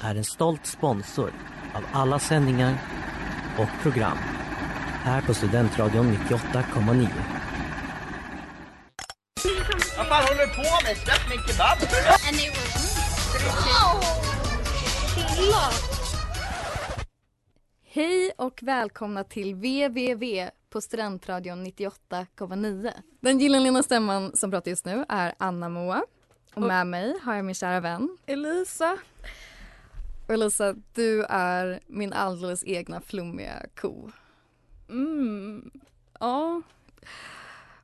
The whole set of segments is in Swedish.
är en stolt sponsor av alla sändningar och program här på Studentradion 98,9. Vad fan håller du på med? Släpp min kebab! Hej och välkomna till VVV på Studentradion 98,9. Den gyllene stämman som pratar just nu är Anna Moa. Och med mig har jag min kära vän Elisa. Och Elisa, du är min alldeles egna flummiga ko. Mm. Ja.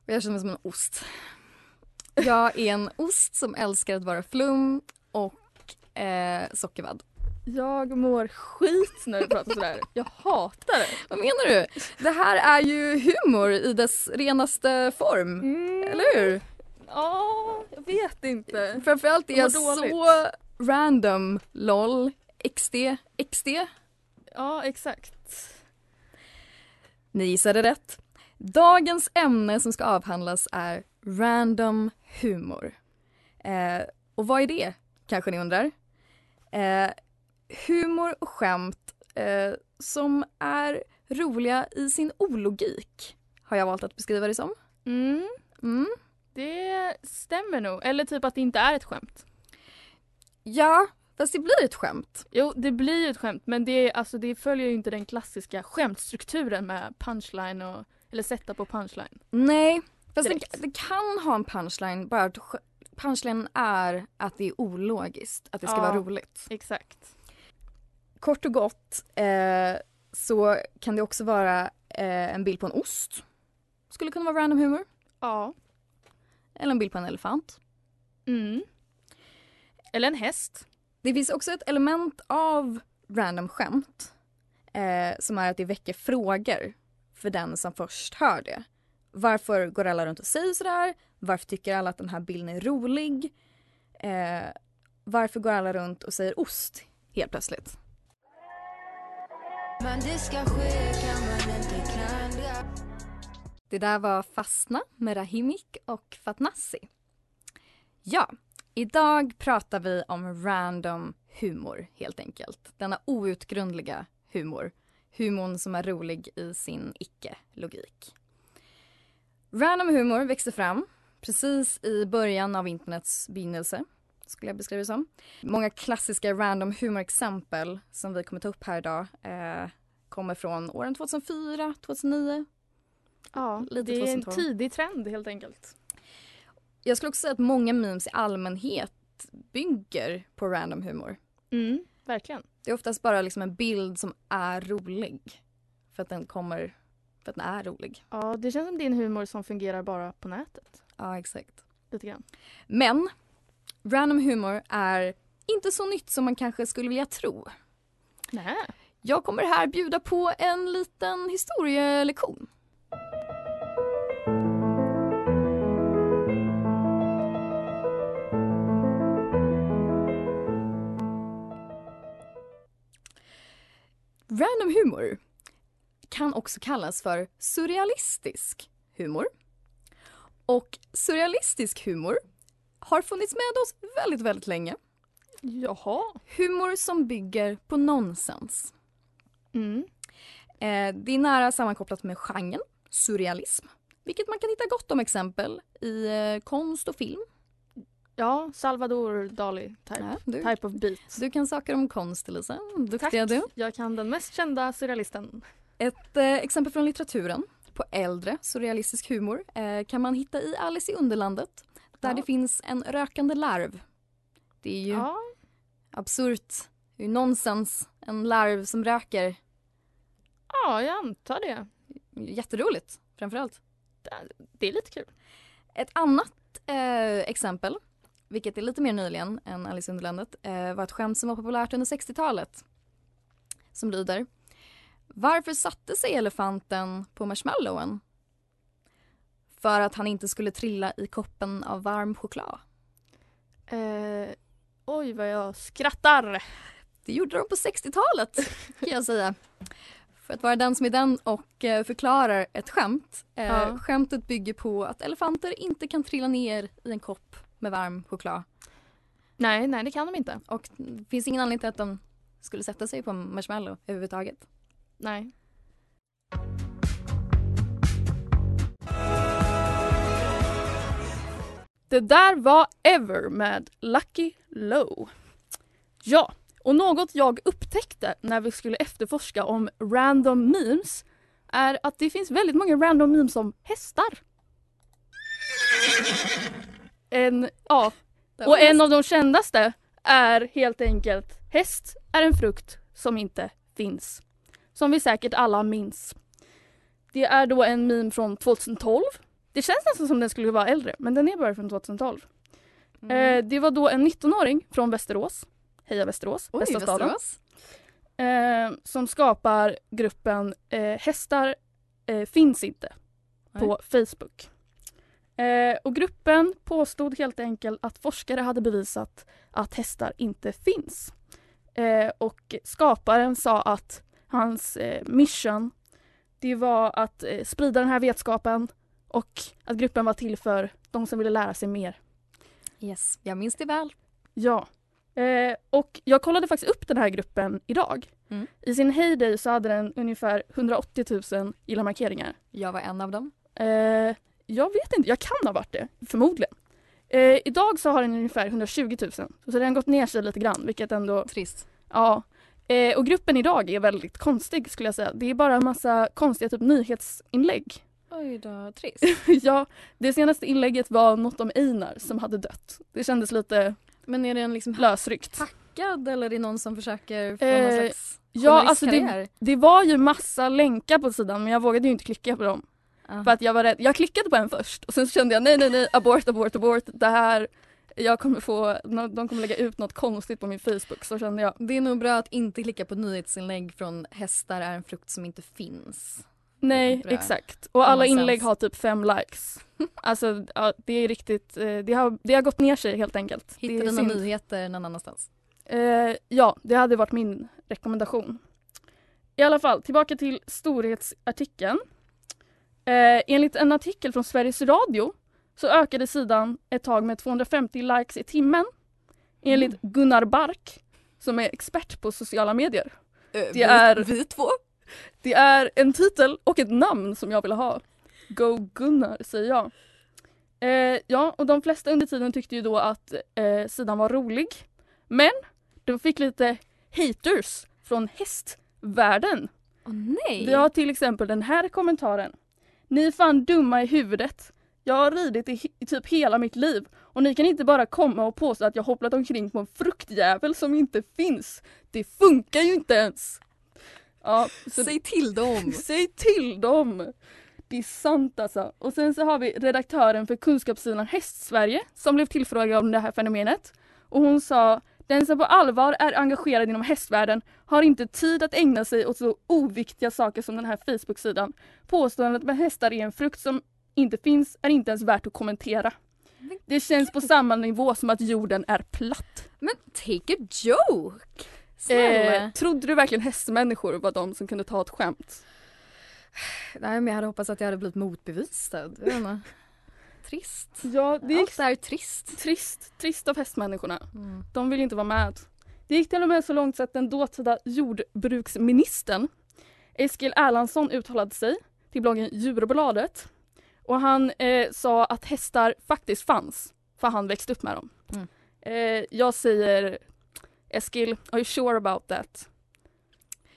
Och jag känner mig som en ost. Jag är en ost som älskar att vara flum och eh, sockervadd. Jag mår skit när du pratar sådär. Jag hatar det. Vad menar du? Det här är ju humor i dess renaste form. Mm. Eller hur? Ja, jag vet inte. Framförallt är Jag dåligt. så random, LOL, XD, XD. Ja, exakt. Ni gissade rätt. Dagens ämne som ska avhandlas är random humor. Eh, och vad är det, kanske ni undrar? Eh, humor och skämt eh, som är roliga i sin ologik, har jag valt att beskriva det som. Mm. Mm. Det stämmer nog. Eller typ att det inte är ett skämt. Ja, fast det blir ett skämt. Jo, det blir ju ett skämt men det, alltså, det följer ju inte den klassiska skämtstrukturen med punchline och, eller sätta på punchline. Nej, fast det, det kan ha en punchline, bara att punchlinen är att det är ologiskt, att det ska Ja. vara roligt. Exakt. Kort och gott eh, så kan det också vara eh, en bild på en ost. Skulle kunna vara random humor. Ja. Eller en bild på en elefant. Mm. Eller en häst. Det finns också ett element av random skämt eh, som är att det väcker frågor för den som först hör det. Varför går alla runt och säger sådär? Varför tycker alla att den här bilden är rolig? Eh, varför går alla runt och säger ost helt plötsligt? Det där var Fastna med Rahimik och Fatnassi. Ja, idag pratar vi om random humor helt enkelt. Denna outgrundliga humor. Humorn som är rolig i sin icke-logik. Random humor växte fram precis i början av internets begynnelse, skulle jag beskriva det som. Många klassiska random humor-exempel som vi kommer ta upp här idag eh, kommer från åren 2004, 2009, Ja, Lite det är en 2012. tidig trend helt enkelt. Jag skulle också säga att många memes i allmänhet bygger på random humor. Mm, verkligen. Det är oftast bara liksom en bild som är rolig. För att den kommer, för att den är rolig. Ja, det känns som din humor som fungerar bara på nätet. Ja, exakt. Lite grann. Men random humor är inte så nytt som man kanske skulle vilja tro. Nej. Jag kommer här bjuda på en liten historielektion. Random humor kan också kallas för surrealistisk humor. Och surrealistisk humor har funnits med oss väldigt, väldigt länge. Jaha. Humor som bygger på nonsens. Mm. Eh, det är nära sammankopplat med genren surrealism, vilket man kan hitta gott om exempel i eh, konst och film. Ja, Salvador Dali type. Ja, du, Type of beat. du kan saker om konst, Elisa. Duktiga Tack. du. Jag kan den mest kända surrealisten. Ett eh, exempel från litteraturen. på äldre surrealistisk humor eh, kan man hitta i Alice i Underlandet där Ja. det finns en rökande larv. Det är ju Ja, absurt, det är ju nonsens, en larv som röker. ja, jag antar det. Jätteroligt framförallt. Det är lite kul. Ett annat eh, exempel, vilket är lite mer nyligen än Alice i Underlandet, eh, var ett skämt som var populärt under 60-talet. Som lyder Varför satte sig elefanten på marshmallowen? För att han inte skulle trilla i koppen av varm choklad. Eh, oj, vad jag skrattar. Det gjorde de på 60-talet kan jag säga. För att vara den som är den och eh, förklarar ett skämt. Eh, Ja. Skämtet bygger på att elefanter inte kan trilla ner i en kopp med varm choklad. Nej, nej, det kan de inte. Och det finns ingen anledning till att de skulle sätta sig på en marshmallow överhuvudtaget. Nej. Det där var Ever med Lucky Low. Ja, och något jag upptäckte när vi skulle efterforska om random memes är att det finns väldigt många random memes om hästar. En, ja, och en av de kändaste är helt enkelt häst är en frukt som inte finns. Som vi säkert alla minns. Det är då en meme från 2012. Det känns nästan som den skulle vara äldre men den är bara från 2012. Mm. Eh, det var då en 19-åring från Västerås, Heja Västerås, Oj, bästa staden, Västerås. eh, som skapar gruppen eh, Hästar eh, finns inte på Facebook. Eh, och gruppen påstod helt enkelt att forskare hade bevisat att hästar inte finns. Eh, och skaparen sa att hans eh, mission det var att sprida den här vetskapen och att gruppen var till för de som ville lära sig mer. Yes, jag minns det väl. Ja. Och jag kollade faktiskt upp den här gruppen idag. Mm. I sin heyday så hade den ungefär 180 000 gilla-markeringar. Jag var en av dem. Jag vet inte, jag kan ha varit det, förmodligen. Eh, idag så har den ungefär 120 000, så den har gått ner sig lite grann vilket ändå, Trist. ja. Eh, och gruppen idag är väldigt konstig skulle jag säga. Det är bara en massa konstiga typ nyhetsinlägg. Oj då, trist. ja, det senaste inlägget var något om Einar som hade dött. Det kändes lite Men är det en liksom lösryckt. hackad eller är det någon som försöker få Eh, någon slags Ja, alltså det, det var ju massa länkar på sidan men jag vågade ju inte klicka på dem. Ah. För att jag var rädd. Jag klickade på en först och sen så kände jag nej nej nej abort abort abort det här jag kommer få, de kommer lägga ut något konstigt på min Facebook så kände jag. Det är nog bra att inte klicka på nyhetsinlägg från hästar är en frukt som inte finns. Nej exakt och alla inlägg har typ fem likes. Alltså ja, det är riktigt, eh, det har, det har gått ner sig helt enkelt. Hitta dina synd. nyheter någon annanstans. Eh, ja, det hade varit min rekommendation. I alla fall, tillbaka till storhetsartikeln. Eh, enligt en artikel från Sveriges Radio så ökade sidan ett tag med 250 likes i timmen. Enligt Gunnar Bark, som är expert på sociala medier. Det är- vi två. Det är en titel och ett namn som jag vill ha. Go Gunnar, säger jag. Eh, ja, och de flesta under tiden tyckte ju då att eh, sidan var rolig. Men de fick lite haters från hästvärlden. Åh nej! Vi har till exempel den här kommentaren. Ni är fan dumma i huvudet. Jag har ridit i, i typ hela mitt liv och ni kan inte bara komma och påstå att jag hopplat omkring på en fruktjävel som inte finns. Det funkar ju inte ens. Ja, så Säg till dem! Säg till dem! Det är sant alltså. Och sen så har vi redaktören för kunskapssidan Hästsverige som blev tillfrågad om det här fenomenet. Och hon sa den som på allvar är engagerad inom hästvärlden har inte tid att ägna sig åt så oviktiga saker som den här Facebook-sidan. Påståendet med hästar är en frukt som inte finns är inte ens värt att kommentera. Det känns på samma nivå som att jorden är platt. Men take a joke! Snälla. Eh, trodde du verkligen hästmänniskor var de som kunde ta ett skämt? Nej men jag hade hoppats att jag hade blivit motbevisad. Trist. Ja, det är Allt är trist. trist, trist av hästmänniskorna. Mm. De vill inte vara med. Det gick till och med så långt så att den dåtida jordbruksministern Eskil Erlandsson uttalade sig till bloggen Djurbladet och han eh, sa att hästar faktiskt fanns för han växte upp med dem. Mm. Eh, jag säger Eskil, are you sure about that?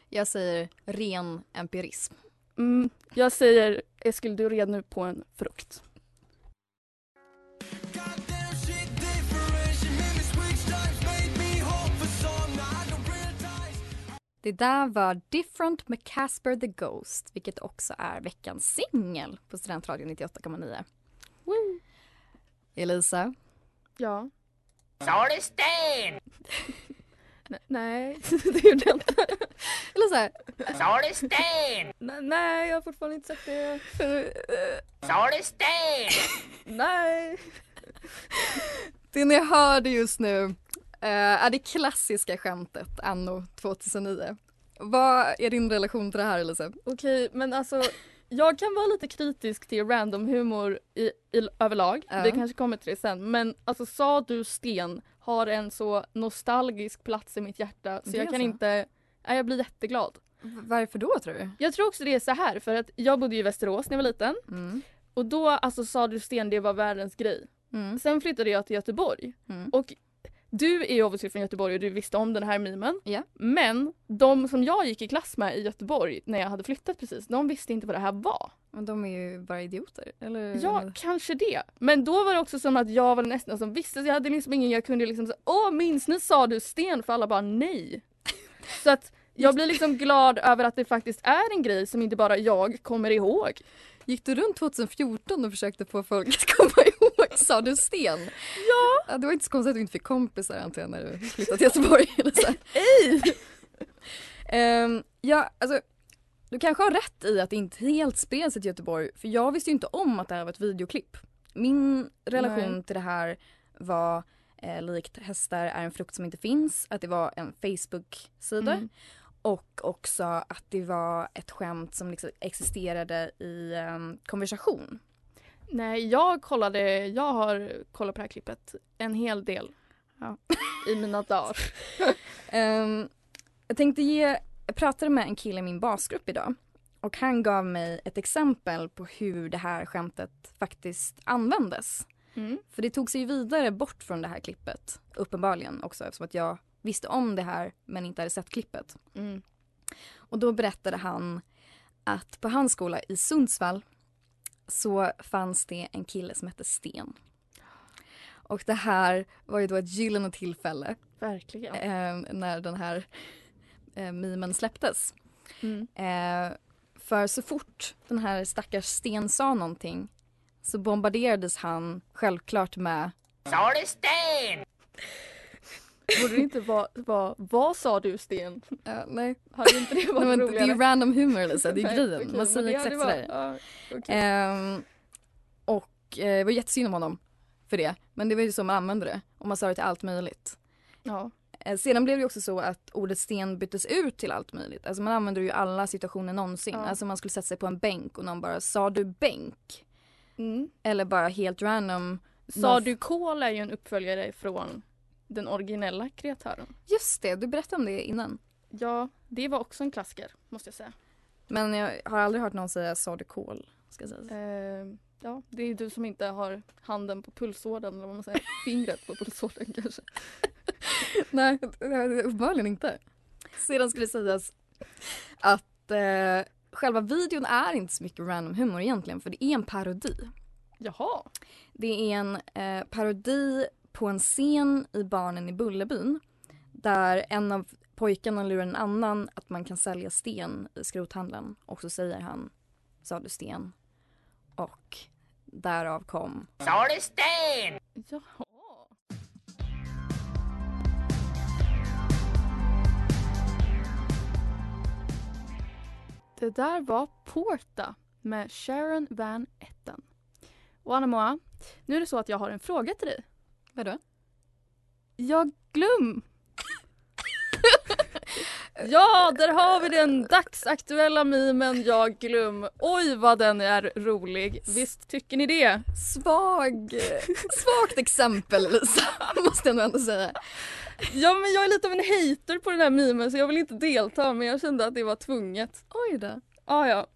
Jag säger ren empirism. Mm, jag säger Eskil, du red nu på en frukt. Det där var Different med Casper the Ghost, vilket också är veckans singel på Studentradion 98,9. Elisa, Ja. Sa du sten? Nej, det gjorde jag inte. Elisa, Sa du sten? Nej, jag har fortfarande inte sagt det. Sa du sten? Nej. det ni hörde just nu är det klassiska skämtet anno 2009. Vad är din relation till det här Elisa? Okej, men alltså jag kan vara lite kritisk till random humor i, i, överlag. Ja. Vi kanske kommer till det sen. Men alltså sa du sten har en så nostalgisk plats i mitt hjärta så Det jag kan så? inte Nej, jag blir jätteglad. Varför då tror du? Jag tror också det är så här för att jag bodde i Västerås när jag var liten Mm. och då alltså sa du sten det var världens grej. Mm. Sen flyttade jag till Göteborg Mm. och du är ju obviously från Göteborg och du visste om den här memen. Ja. Men de som jag gick i klass med i Göteborg när jag hade flyttat precis, de visste inte vad det här var. Men de är ju bara idioter, eller? Ja, kanske det. Men då var det också som att jag var den enda som visste. Så jag hade liksom ingen jag kunde liksom säga Åh minns ni sa du sten? För alla bara nej. så att jag blir liksom glad över att det faktiskt är en grej som inte bara jag kommer ihåg. Gick du runt 2014 och försökte få folk att komma ihåg Sa du sten? Ja! Det var inte så konstigt att du inte fick kompisar antar jag när du flyttade till Göteborg. Eller så. Ehm, ja, alltså du kanske har rätt i att det inte helt spreds till Göteborg för jag visste ju inte om att det här var ett videoklipp. Min relation Nej. till det här var eh, likt hästar är en frukt som inte finns, att det var en Facebook-sida Mm. Och också att det var ett skämt som liksom existerade i ehm, konversation. Nej, jag kollade, jag har kollat på det här klippet en hel del. Ja. I mina dagar. Ehm, jag tänkte ge, jag pratade med en kille i min basgrupp idag och han gav mig ett exempel på hur det här skämtet faktiskt användes. Mm. För det tog sig vidare bort från det här klippet, uppenbarligen också eftersom att jag visste om det här men inte hade sett klippet. Mm. Och då berättade han att på hans skola i Sundsvall så fanns det en kille som hette Sten. Och det här var ju då ett gyllene tillfälle Verkligen. eh, när den här eh, memen släpptes. Mm. Eh, för så fort den här stackars Sten sa någonting så bombarderades han självklart med Sa du sten? Borde det inte vara, vara vad sa du Sten? eh, nej, Hade inte det varit nej men det är roligare? ju random humor Lisa, det är grejen. okej, Man säger det exakt sådär. ja, okej. Ehm, och eh, det var jättesynd om honom för det. Men det var ju så man använde det. Och man sa det till allt möjligt. ja. Eh, sedan blev det också så att ordet sten byttes ut till allt möjligt. Alltså man använder ju i alla situationer någonsin. Ja. Alltså man skulle sätta sig på en bänk och någon bara sa du bänk? Mm. Eller bara helt random. Sa du kol är ju en uppföljare från den originella kreatören. Just det, du berättade om det innan. Ja, det var också en klassiker måste jag säga. Men jag har aldrig hört någon säga sa du kol. Ska sägas. Eh, ja, det är du som inte har handen på pulsådern eller vad man säger. Fingret på pulsådern kanske. Nej, uppenbarligen inte. Sedan det sägas att eh, själva videon är inte så mycket random humor egentligen för det är en parodi. Jaha. Det är en eh, parodi på en scen i Barnen i Bullerbyn där en av pojkarna lurar en annan att man kan sälja sten i skrothandeln och så säger han sa du sten och därav kom Sa du sten? Jaha. Det där var Porta med Sharon Van Etten. Och Anna Moa, nu är det så att jag har en fråga till dig. Vadå? Jag glöm. ja, där har vi den dagsaktuella memen Jag glöm. Oj vad den är rolig. Visst tycker ni det? Svag, svagt exempel Lisa, måste jag nog ändå säga. Ja men jag är lite av en hater på den här memen så jag vill inte delta men jag kände att det var tvunget. Oj då. Ah, ja.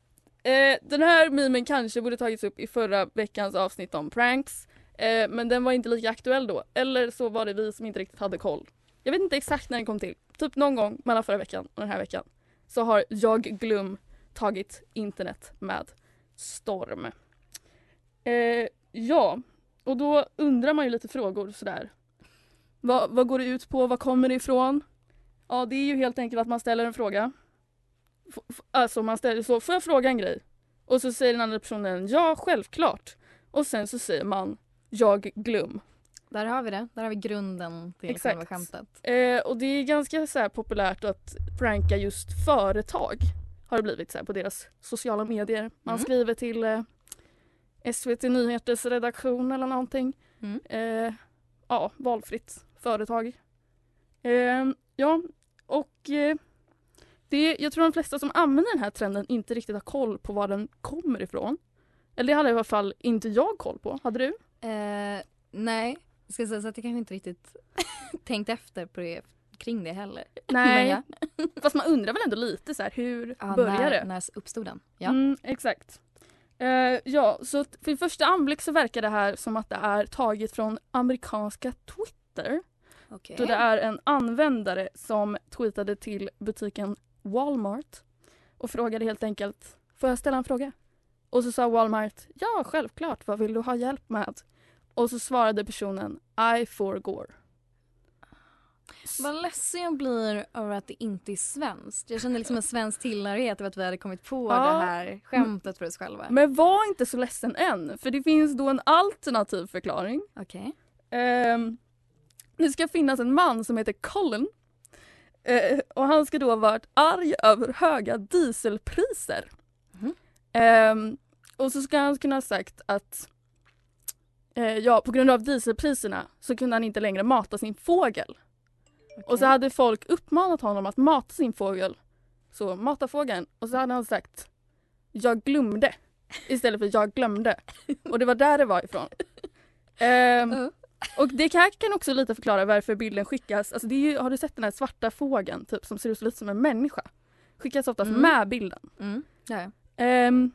Eh, den här memen kanske borde tagits upp i förra veckans avsnitt om pranks. Eh, men den var inte lika aktuell då. Eller så var det vi som inte riktigt hade koll. Jag vet inte exakt när den kom till. Typ någon gång mellan förra veckan och den här veckan. Så har jag glöm tagit internet med storm. Eh, ja, och då undrar man ju lite frågor sådär. Vad, vad går det ut på? Vad kommer det ifrån? Ja, det är ju helt enkelt att man ställer en fråga. F- alltså man ställer så, får jag fråga en grej? Och så säger den andra personen ja, självklart. Och sen så säger man jag glöm. Där har vi det. Där har vi grunden till Exakt. själva skämtet. Eh, och det är ganska så här populärt att pranka just företag. Har det blivit så här på deras sociala medier. Man Mm. skriver till eh, SVT Nyheters redaktion eller någonting. Mm. Eh, ja, valfritt företag. Eh, ja, och eh, det, jag tror de flesta som använder den här trenden inte riktigt har koll på var den kommer ifrån. Eller det hade i alla fall inte jag koll på. Hade du? Eh, nej, jag ska säga så att jag kanske inte riktigt tänkt efter på det, kring det heller. Men ja. Fast man undrar väl ändå lite så här, hur Ja, börjar när, det? När uppstod den? Ja. Mm, exakt. Eh, ja, så för första anblick så verkar det här som att det är taget från amerikanska Twitter. Okej. Då det är en användare som tweetade till butiken Walmart och frågade helt enkelt Får jag ställa en fråga? Och så sa Walmart Ja, självklart. Vad vill du ha hjälp med? Och så svarade personen I forgår. Vad ledsen jag blir över att det inte är svenskt. Jag känner liksom en svensk tillhörighet av att vi hade kommit på Ja. det här skämtet för oss själva. Men var inte så ledsen än, för det finns då en alternativ förklaring. Okej. Ehm, det ska finnas en man som heter Colin. Eh, och han ska då ha varit arg över höga dieselpriser. Mhm. Ehm, och så ska han kunna ha sagt att eh, ja, på grund av dieselpriserna så kunde han inte längre mata sin fågel. Och så hade folk uppmanat honom att mata sin fågel. Så mata fågeln. Och så hade han sagt jag glömde istället för jag glömde. Och det var där det var ifrån. Ja. och det här kan också lite förklara varför bilden skickas. Alltså det är ju, har du sett den här svarta fågeln typ, som ser ut lite som en människa? Skickas oftast Mm. med bilden. Mm. Ehm,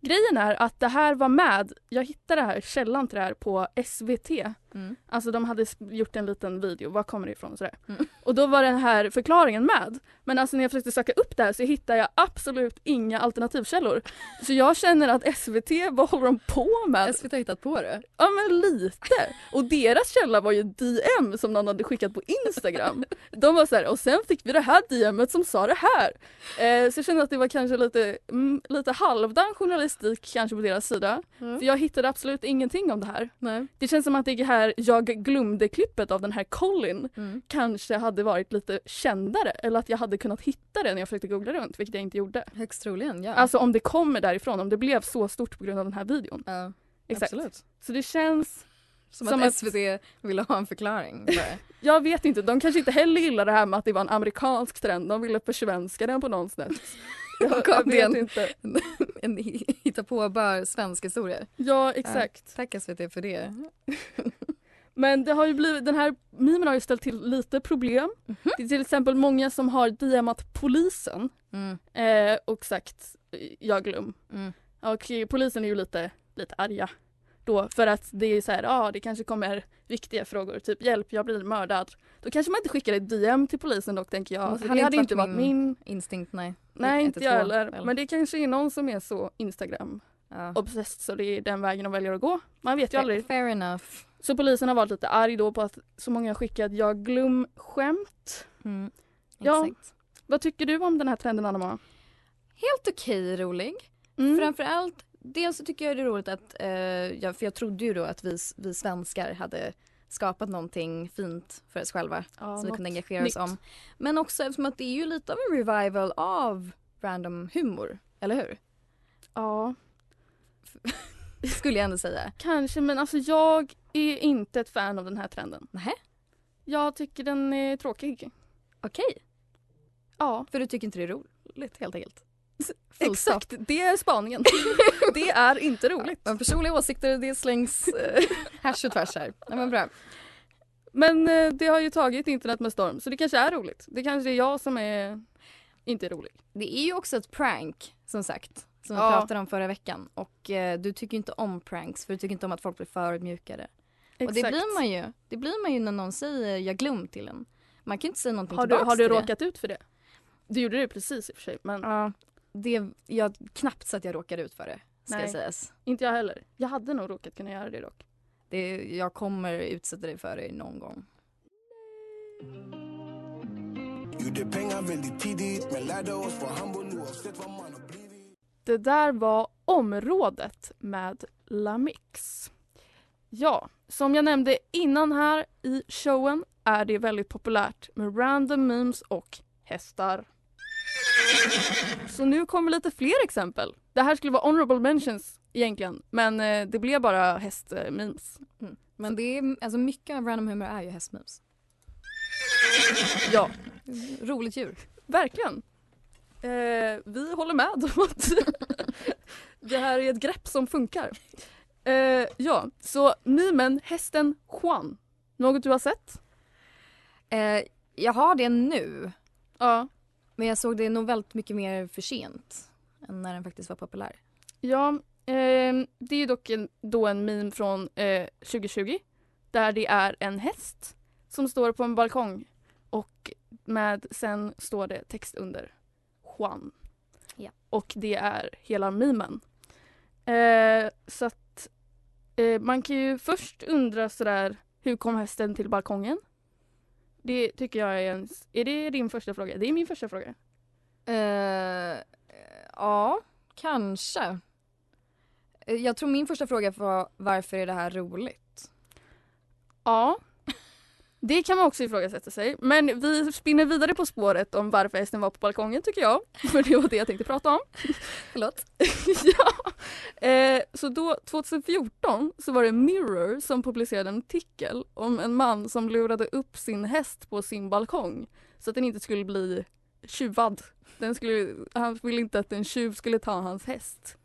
grejen är att det här var med, jag hittade det här källan till det här på SVT. Mm. Alltså de hade gjort en liten video, var kommer det ifrån? Sådär. Mm. Och då var den här förklaringen med. Men alltså när jag försökte söka upp det här så hittade jag absolut inga alternativkällor. Så jag känner att SVT, vad håller de på med? SVT har hittat på det. Ja men lite. Och deras källa var ju DM som någon hade skickat på Instagram. De var så här, och sen fick vi det här DMet som sa det här. Eh, så jag kände att det var kanske lite, mm, lite halvdan journalistik kanske på deras sida. Mm. För jag hittade absolut ingenting om det här. Nej. Det känns som att det här jag glömde-klippet av den här Colin Mm. kanske hade varit lite kändare eller att jag hade kunnat hitta det när jag försökte googla runt vilket jag inte gjorde. Högst troligen, ja. Alltså om det kommer därifrån, om det blev så stort på grund av den här videon. ja. Exakt. Absolut. Så det känns, Som, Som att, att- SVT ville ha en förklaring. jag vet inte, de kanske inte heller gillar det här med att det var en amerikansk trend, de ville försvenska den på något sätt. Jag, jag vet en- inte. en hitta på bara svensk historia. Ja exakt. Tack SVT för det. Men det har ju blivit, den här memen har ju ställt till lite problem. Mhm. Det är till exempel många som har DMat polisen Mm. eh, och sagt jag glöm. Mm. Och polisen är ju lite, lite arga då för att det är så här, ja ah, det kanske kommer viktiga frågor, typ hjälp jag blir mördad. Då kanske man inte skickar ett DM till polisen dock tänker jag. För hade det hade inte varit min, Instinkt, nej. nej inte jag 112, heller. eller? Men det kanske är någon som är så Instagram Ja. obsessed så det är den vägen de väljer att gå. Man vet ju aldrig. Fair enough. Så polisen har varit lite arg då på att så många har skickat jag glöm skämt. Mm. Ja. Exakt. Vad tycker du om den här trenden Anna Helt okej rolig. mm. Framförallt, dels så tycker jag det är roligt att, eh, jag, för jag trodde ju då att vi, vi svenskar hade skapat någonting fint för oss själva ja, som vi kunde engagera nytt. oss om. Men också eftersom att det är ju lite av en revival av random humor, eller hur? Ja, Skulle jag ändå säga. kanske men alltså jag är inte ett fan av den här trenden. Nähä? Jag tycker den är tråkig. Okej, Ja, för du tycker inte det är roligt helt enkelt? Full exakt. stop. Det är spaningen. det är inte roligt. Men personliga åsikter, det slängs eh, härs och tvärs här. Ja, men bra. Men eh, det har ju tagit internet med storm så det kanske är roligt. Det kanske är jag som är inte rolig. Det är ju också ett prank, som sagt. Som vi Ja. pratade om förra veckan. Och eh, du tycker inte om pranks för du tycker inte om att folk blir förödmjukade. Och det blir man ju. Det blir man ju när någon säger jag glöm till en. Man kan inte säga någonting Har du, tillbaks har du till det. råkat ut för det? Du gjorde det precis i och för sig men Ja, det, jag, knappt så att jag råkade ut för det. ska Nej. sägas. Inte jag heller. Jag hade nog råkat kunna göra det dock. Det, jag kommer utsätta dig för det någon gång. Gjorde pengar väldigt tidigt men lärde oss vara humble oavsett vad man har blivit Det där var området med Lamix. Ja, som jag nämnde innan här i showen är det väldigt populärt med random memes och hästar. Så nu kommer lite fler exempel. Det här skulle vara honorable mentions egentligen, men eh, det blev bara hästmemes. Men det är, alltså mycket av random humor är ju hästmemes. Ja, Roligt djur. verkligen. Eh, vi håller med om att det här är ett grepp som funkar. Eh, ja, så memen hästen Juan. Något du har sett? Eh, jag har det nu, Ja. men jag såg det nog väldigt mycket mer för sent än när den faktiskt var populär. Ja, ehm, det är dock en, då en meme från eh, 2020 där det är en häst som står på en balkong och med sen står det text under Juan. Ja. Och det är hela memen. Eh, så att eh, man kan ju först undra sådär hur kom hästen till balkongen? Det tycker jag är en... Är det din första fråga? Det är min första fråga. Eh, ja, kanske. Eh, Jag tror min första fråga var varför är det här roligt? Ja, det kan man också ifrågasätta sig. Men vi spinner vidare på spåret om varför hästen var på balkongen tycker jag. För det var det jag tänkte prata om. Förlåt? ja. eh, så då 2014 så var det Mirror som publicerade en artikel om en man som lurade upp sin häst på sin balkong så att den inte skulle bli tjuvad. Den skulle, han ville inte att en tjuv skulle ta hans häst.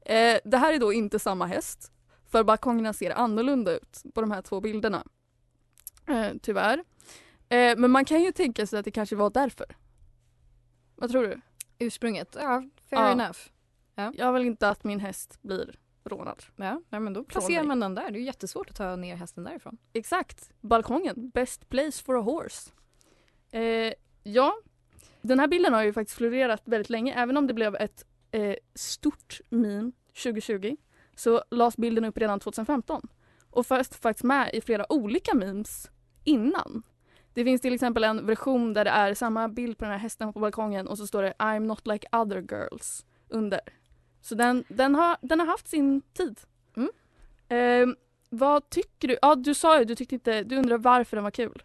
Eh, det här är då inte samma häst för balkongerna ser annorlunda ut på de här två bilderna. Eh, tyvärr. Eh, men man kan ju tänka sig att det kanske var därför. Vad tror du? Ursprunget? Ja, fair Ja. enough. Jag vill inte att min häst blir rånad. Ja, nej, men då placerar man den där. Det är ju jättesvårt att ta ner hästen därifrån. Exakt, balkongen. Best place for a horse. Eh, ja, den här bilden har ju faktiskt florerat väldigt länge. Även om det blev ett eh, stort meme 2020 så lades bilden upp redan 2015 och först faktiskt med i flera olika memes innan. Det finns till exempel en version där det är samma bild på den här hästen på balkongen och så står det I'm not like other girls under. Så den, den, har, den har haft sin tid. Mm. Eh, vad tycker du? Ja, du sa ju du tyckte inte, du undrar varför den var kul.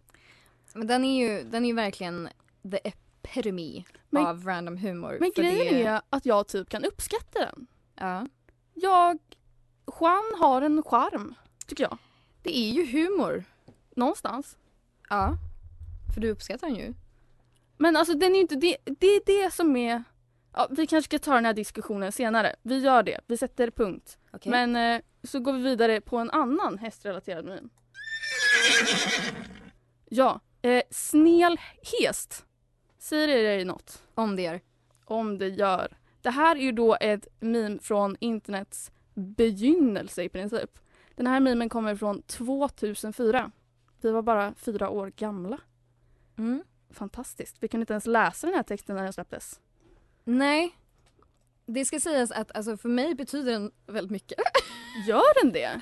Men den är ju, den är ju verkligen the epitome Men- av random humor. Men grejen det, är att jag typ kan uppskatta den. Ja, Jag, Juan har en charm, tycker jag. det är ju humor. Någonstans. Ja, för du uppskattar den ju. Men alltså den är ju inte, det, det är det som är Ja, vi kanske ska ta den här diskussionen senare. Vi gör det. Vi sätter punkt. Okej. Men eh, så går vi vidare på en annan hästrelaterad meme. Ja, eh, snelhest. Säger det dig något? Om det gör. Om det gör. Det här är ju då ett meme från internets begynnelse i princip. Den här memen kommer från 2004. Vi var bara fyra år gamla. Mm. Fantastiskt. Vi kunde inte ens läsa den här texten när den släpptes. Nej. Det ska sägas att alltså, för mig betyder den väldigt mycket. Gör den det?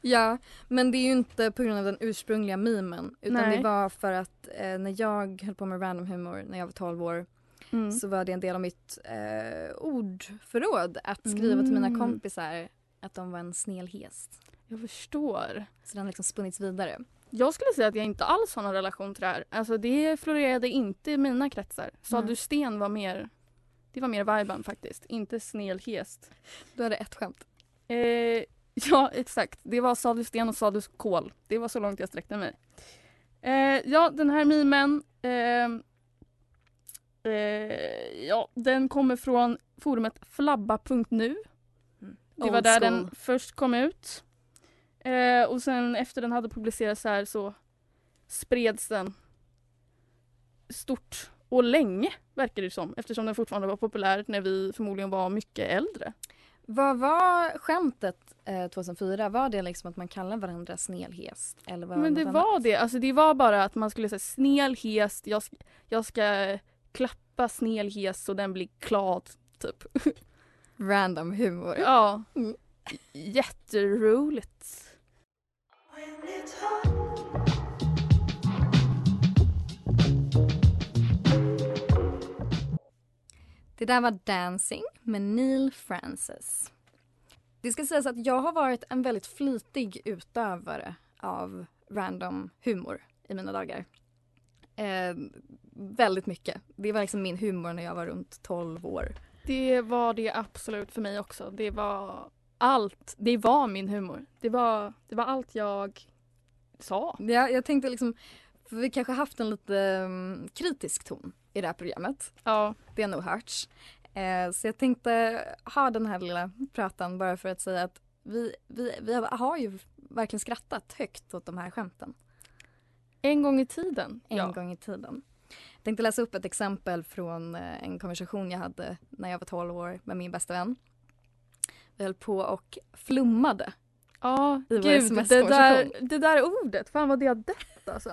ja, men det är ju inte på grund av den ursprungliga memen. Utan Nej. det var för att eh, när jag höll på med random humor när jag var 12 år Mm. så var det en del av mitt eh, ordförråd att skriva till mina Mm. kompisar att de var en snäll häst. Jag förstår. Så den har liksom spunnits vidare. Jag skulle säga att jag inte alls har någon relation till det här. Alltså det florerade inte i mina kretsar. Sa Nej. du sten var mer, det var mer viben faktiskt. Inte snelhest. Du hade ett skämt. Eh, ja exakt, det var sa du sten och sa du kol. Det var så långt jag sträckte mig. Eh, ja den här memen, eh, eh, ja den kommer från forumet flabba.nu. Det var där den först kom ut. Eh, och sen efter den hade publicerats här så spreds den stort och länge verkar det som eftersom den fortfarande var populär när vi förmodligen var mycket äldre. Vad var skämtet eh, 2004? Var det liksom att man kallar varandra snällhäst? Eller var Men det något var annat? det, alltså det var bara att man skulle säga snäll häst, jag, sk- jag ska klappa snäll häst så den blir glad typ. random humor. Ja. Mm. Jätteroligt. Det där var Dancing med Neil Francis. Det ska sägas att jag har varit en väldigt flitig utövare av random humor i mina dagar. Eh, väldigt mycket. Det var liksom min humor när jag var runt 12 år. Det var det absolut för mig också. Det var allt. Det var min humor. Det var, det var allt jag sa. Jag, jag tänkte liksom, för vi kanske haft en lite mm, kritisk ton i det här programmet. Ja, Det har nog hörts. Eh, så jag tänkte ha den här lilla pratan bara för att säga att vi, vi, vi har ju verkligen skrattat högt åt de här skämten en gång i tiden. en ja. gång i tiden. Jag tänkte läsa upp ett exempel från eh, en konversation jag hade när jag var 12 år med min bästa vän. Vi höll på och flummade. Ja, I gud det där, det där ordet, fan vad det har dött alltså.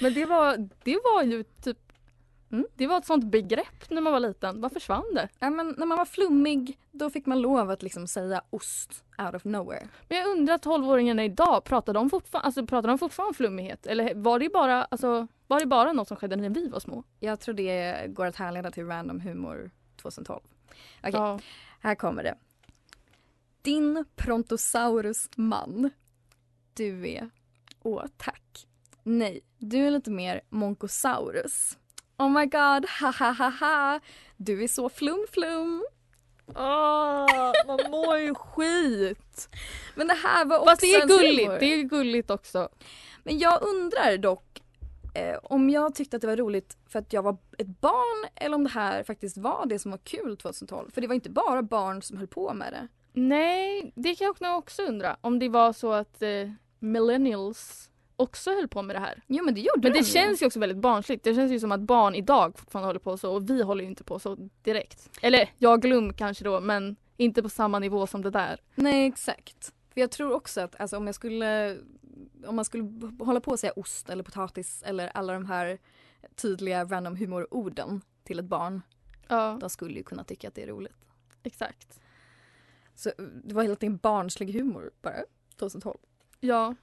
Men det var, det var ju typ, Mm. det var ett sånt begrepp när man var liten. Vad försvann det? Ja, men när man var flummig då fick man lov att liksom säga ost out of nowhere. Men jag undrar 12-åringarna idag, pratar de fortfarande, alltså, pratar de fortfarande om flummighet? Eller var det bara, alltså, var det bara något som skedde när vi var små? Jag tror det går att härleda till random humor 2012. Okej, Ja. här kommer det. Din Prontosaurus man. Du är... Åh, tack. Nej, du är lite mer Monkosaurus. Oh my god, ha ha ha ha. Du är så flum flum. Åh, man mår ju skit. Men det här var också Fast det är gulligt, det är gulligt också. Men jag undrar dock eh, om jag tyckte att det var roligt för att jag var ett barn eller om det här faktiskt var det som var kul 2012. För det var inte bara barn som höll på med det. Nej, det kan jag också undra. Om det var så att eh, millennials också höll på med det här. Jo men det gjorde Men de det ju. känns ju också väldigt barnsligt. Det känns ju som att barn idag fortfarande håller på så och vi håller ju inte på så direkt. Eller jag glöm kanske då men inte på samma nivå som det där. Nej exakt. För jag tror också att alltså, om jag skulle om man skulle hålla på att säga ost eller potatis eller alla de här tydliga random humororden till ett barn. Ja, De skulle ju kunna tycka att det är roligt. exakt. Så det var helt enkelt barnslig humor bara 2012. Ja.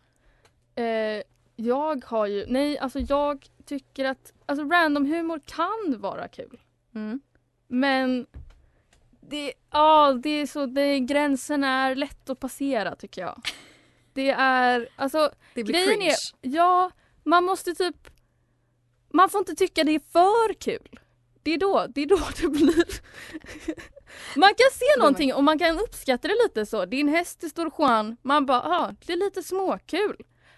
Eh, jag har ju, nej alltså jag tycker att, alltså random humor kan vara kul. Mm. Men det, ja, det är så, det, gränsen är lätt att passera tycker jag. Det är, alltså Det blir Grejen cringe. är, ja, man måste typ... Man får inte tycka det är för kul. Det är då det, är då det blir... man kan se någonting och man kan uppskatta det lite så. Din häst det står Juan. Man bara, ah, det är lite småkul.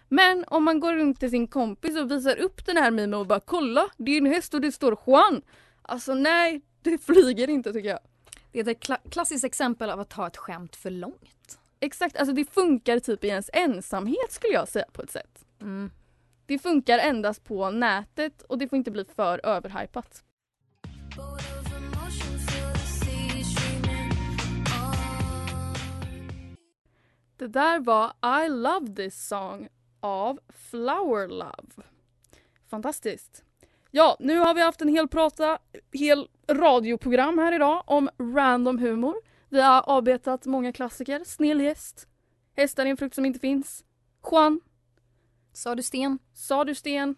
Men om man går runt till sin kompis och visar upp den här memen och bara kolla, det är en häst och det står Juan. Alltså nej, det flyger inte tycker jag. Det är ett kla- klassiskt exempel av att ta ett skämt för långt. Exakt, alltså det funkar typ i ens ensamhet skulle jag säga på ett sätt. Mm. Det funkar endast på nätet och det får inte bli för överhypat. Det där var I Love This Song av Flower Love. Fantastiskt. Ja, nu har vi haft en hel prata, hel radioprogram här idag om random humor. Vi har avbetat många klassiker. Snäll häst. Hästar är en frukt som inte finns. Juan. Sa du sten? Sa du sten?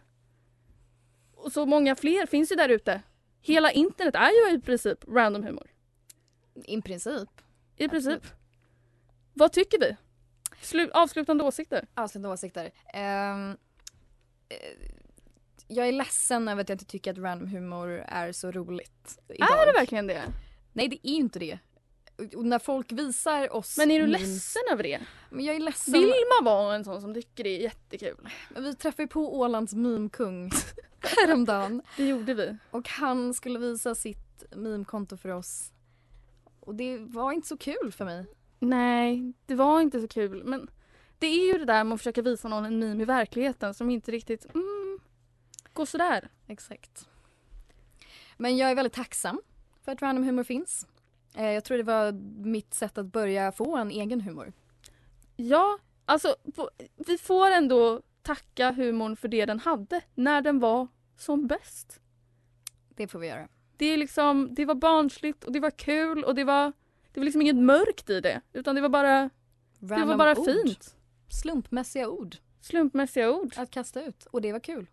Och så många fler finns ju där ute. Hela internet är ju i princip random humor. I princip. I princip. Absolut. Vad tycker vi? Slu- avslutande åsikter? Avslutande åsikter. Eh, jag är ledsen över att jag inte tycker att random humor är så roligt. Idag. Är det verkligen det? Nej det är ju inte det. Och- när folk visar oss Men är du memes- ledsen över det? Men jag är ledsen. Vill man vara en sån som tycker det är jättekul? Men Vi träffade ju på Ålands memekung häromdagen. Det gjorde vi. Och han skulle visa sitt memekonto för oss. Och det var inte så kul för mig. Nej, det var inte så kul. Men det är ju det där med att försöka visa någon en meme i verkligheten som inte riktigt mm, går sådär. Exakt. Men jag är väldigt tacksam för att random humor finns. Eh, Jag tror det var mitt sätt att börja få en egen humor. Ja, alltså vi får ändå tacka humorn för det den hade när den var som bäst. Det får vi göra. Det är liksom, det var barnsligt och det var kul och det var Det var liksom inget mörkt i det utan det var bara, det var bara ord. fint. Slumpmässiga ord Slumpmässiga ord. att kasta ut och det var kul.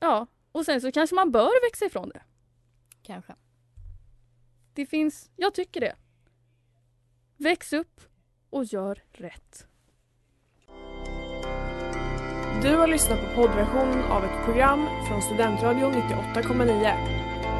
Ja, och sen så kanske man bör växa ifrån det. Kanske. Det finns, jag tycker det. Väx upp och gör rätt. Du har lyssnat på poddversion av ett program från Studentradion 98,9.